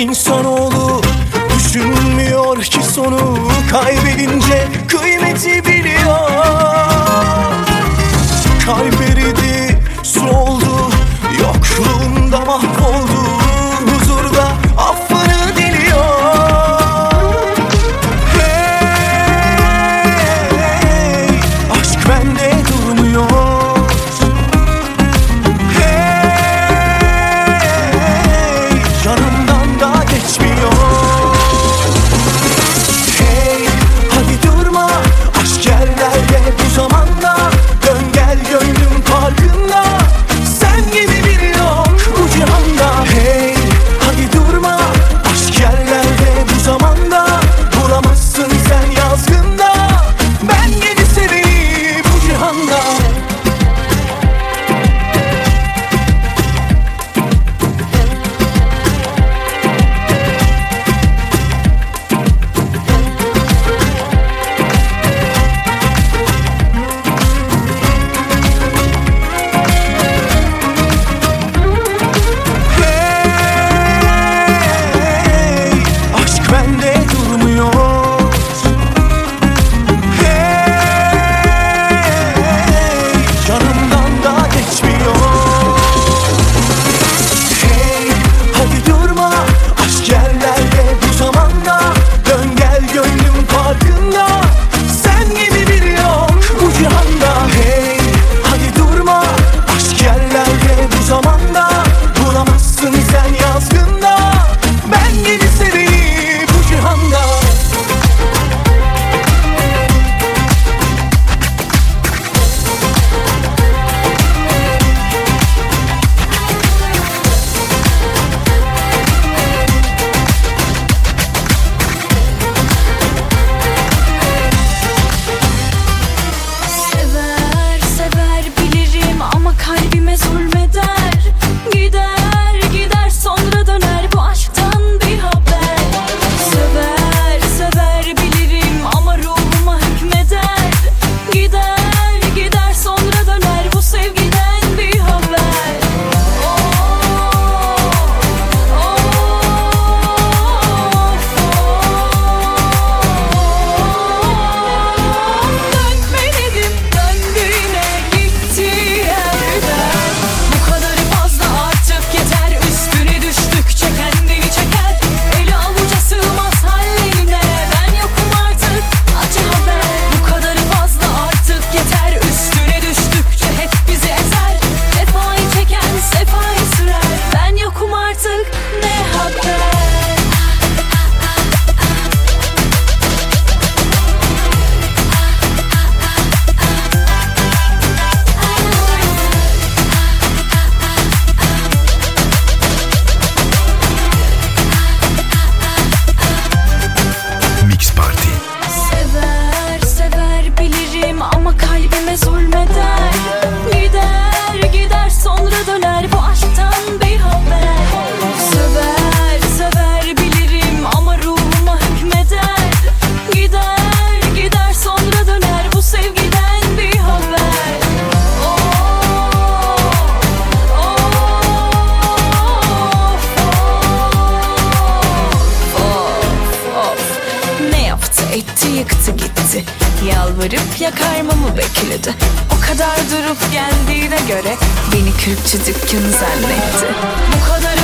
İnsanoğlu düşünmüyor ki sonu. Kürkçü dükkanı zannetti. Bu kadar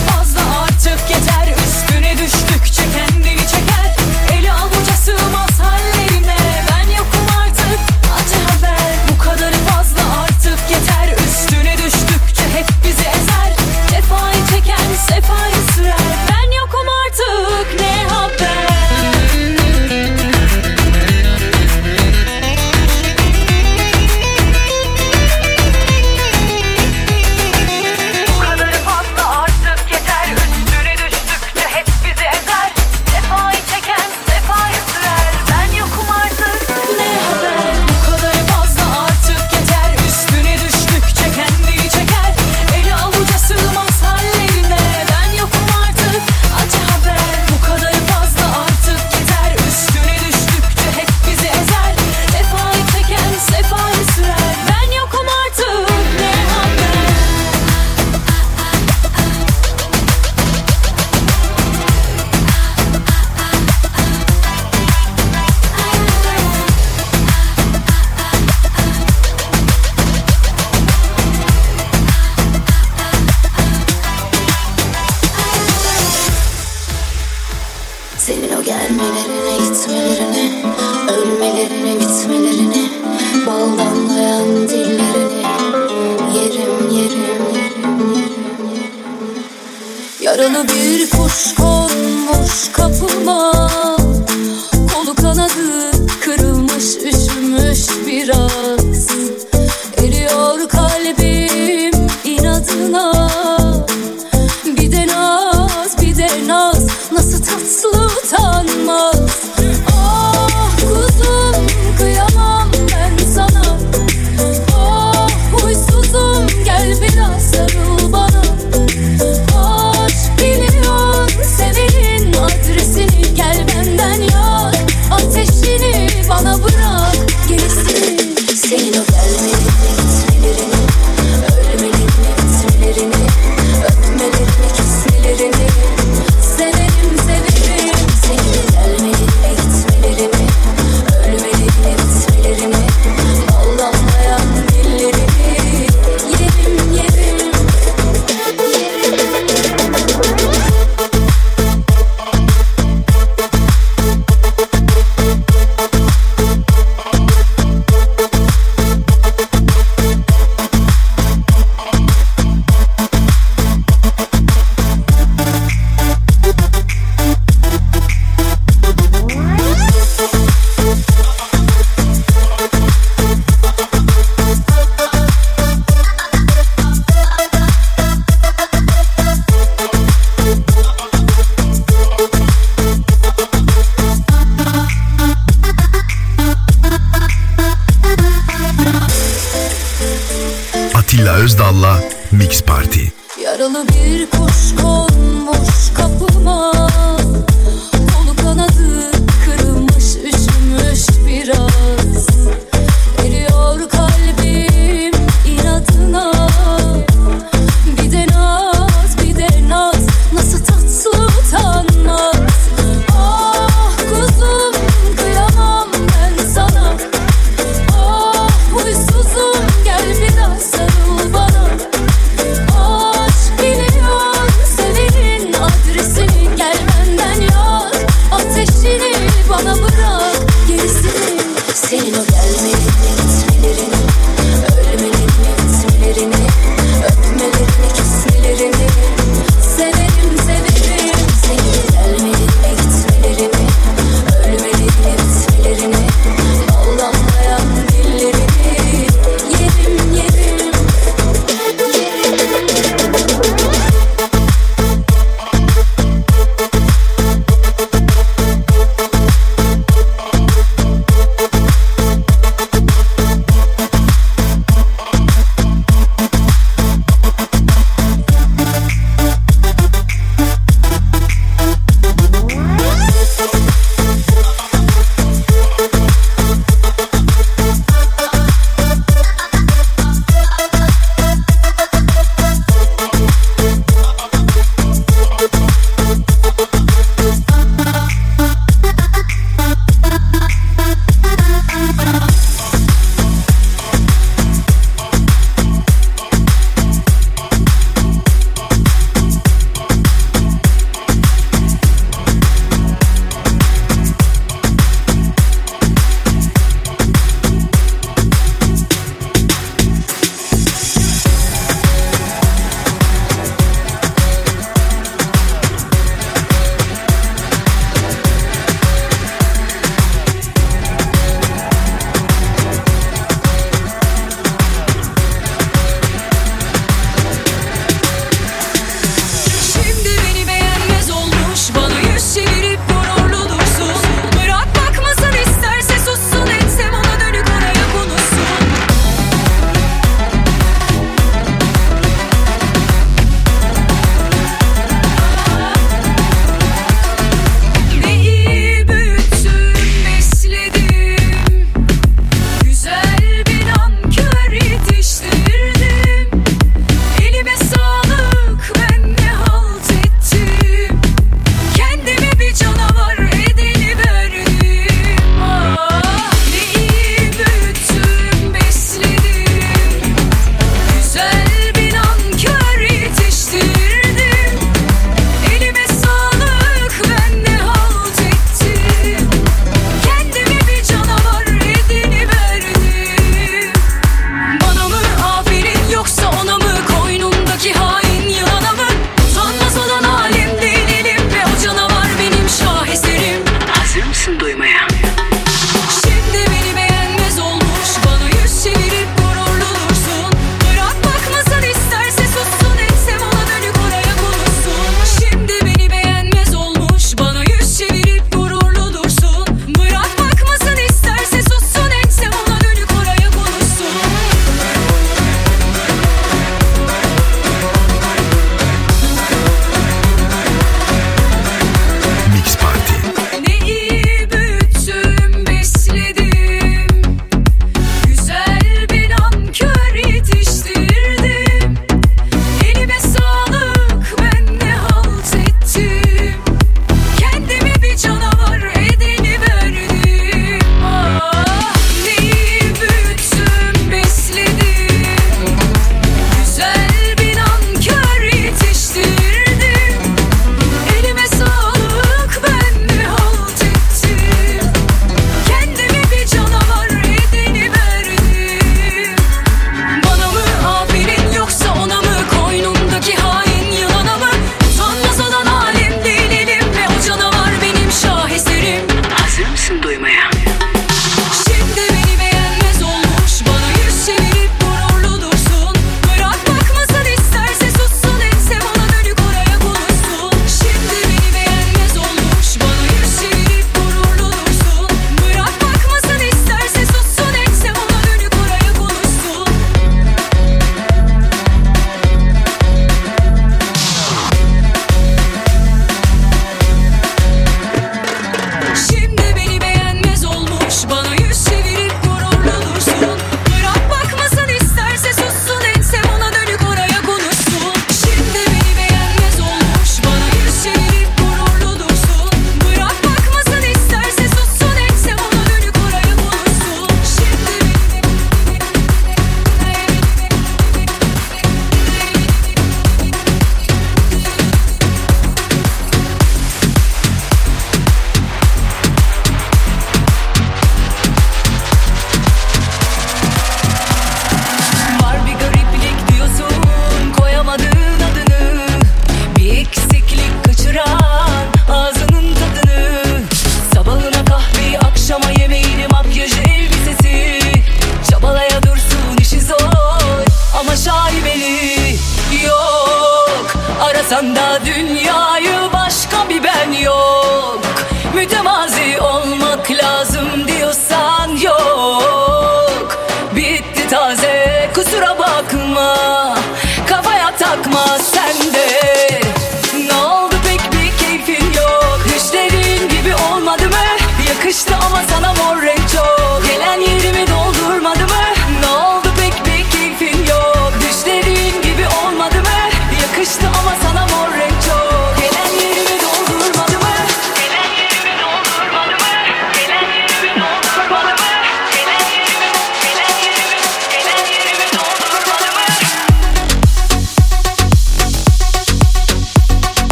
Canı bir kuş konmuş kapıma. Atilla Özdal'la Mix Party. Yaralı bir kuş konmuş kapıma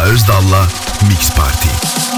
Atilla Özdal'la Mix Party.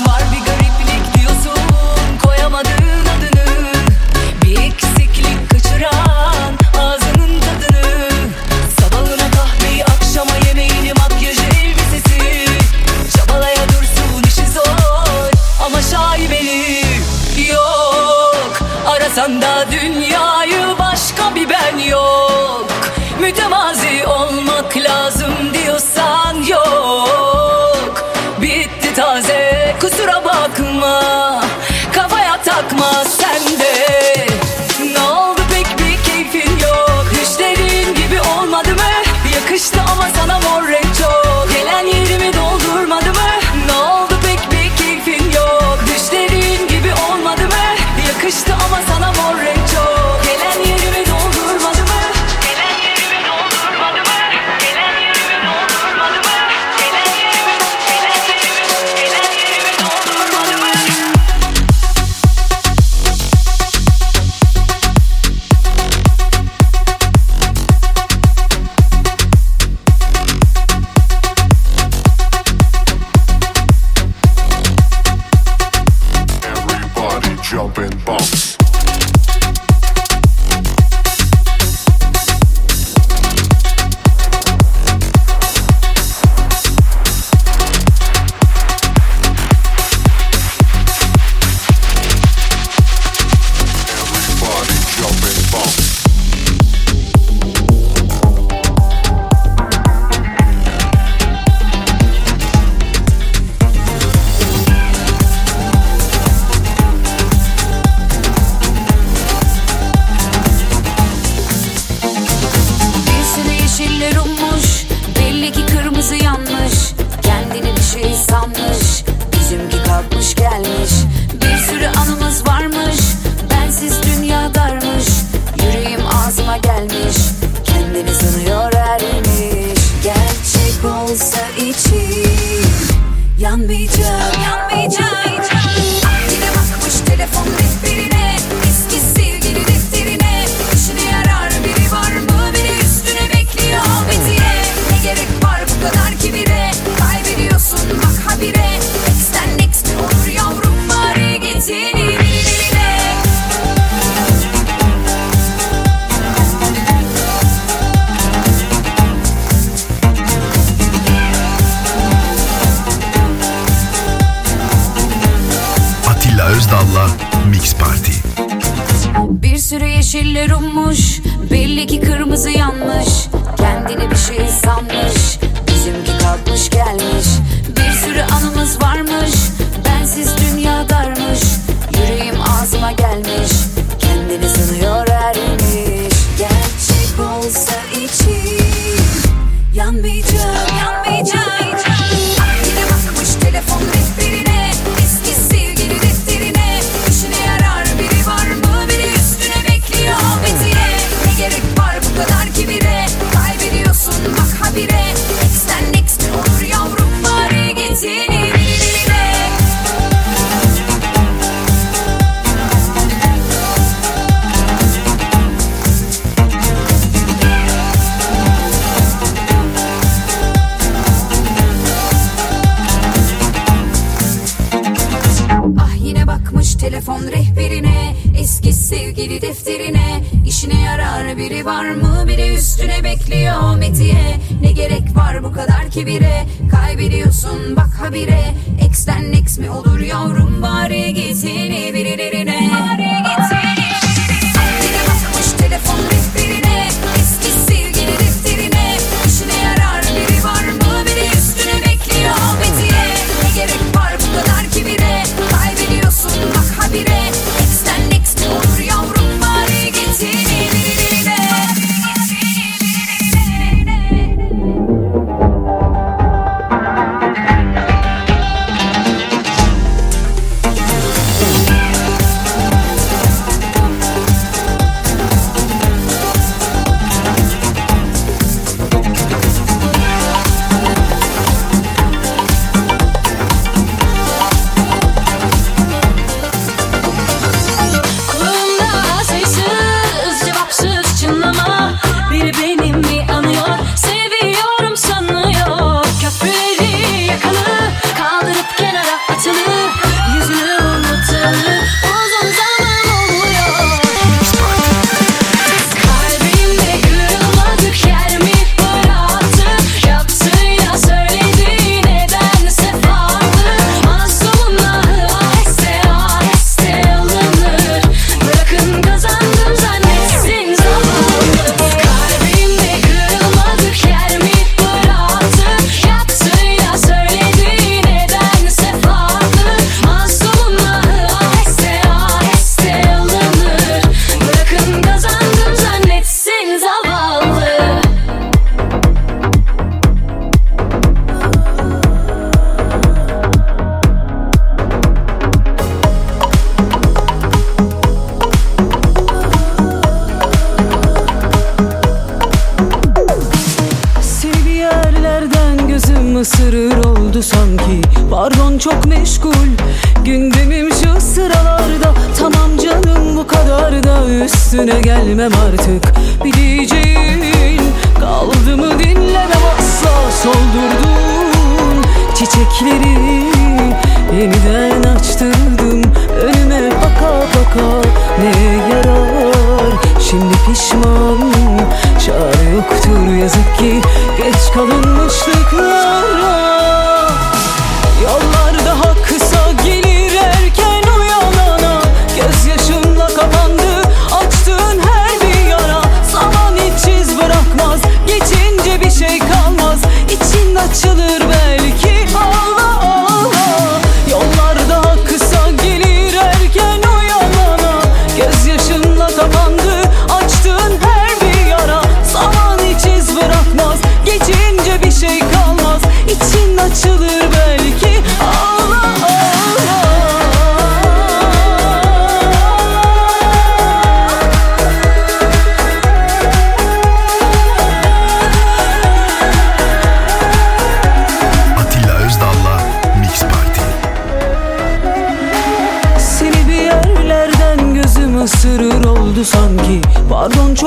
biri var mı? Biri üstüne bekliyor metiye. Ne gerek var bu kadar kibire? Kaybediyorsun bak habire. X'den X mi olur yavrum? Bari gitini birilerine Bari gitini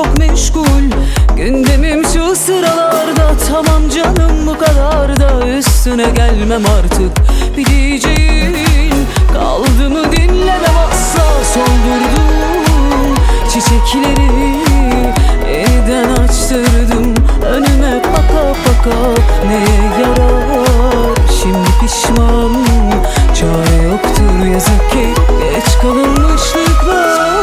çok meşgul. Gündemim şu sıralarda Tamam canım bu kadar da Üstüne gelmem artık. Bir Bileceğin Kaldı mı dinlemem asla. Soldurdum çiçekleri Yeniden açtırdım. Önüme baka baka Neye yarar? Şimdi pişmanım Çare yoktur yazık ki Geç kalınmışlıklar.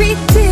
every day.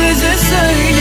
Son sözü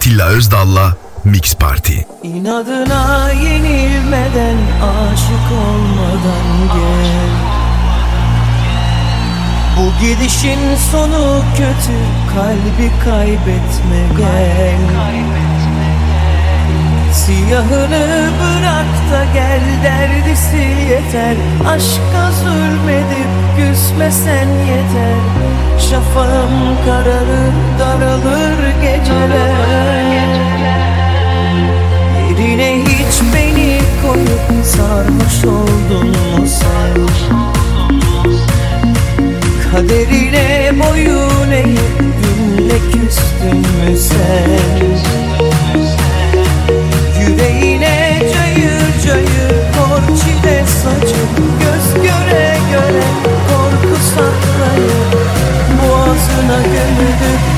Atilla Özdal'la Mix Party. İnadına yenilmeden, aşık olmadan gel. Bu gidişin sonu kötü, kalbi kaybetme gel. Kalbi kaybetme. Siyahını bırak da gel derdi sil yeter. Aşka zulmedip küsmesen yeter. Şafağım kararır daralır geceler. Yerine hiç beni koyup sarmış oldun mu sarmış Kaderine boyun eğip günle küstün mü sen? çile saçım Göz göre göre korku Boğazına gömülüp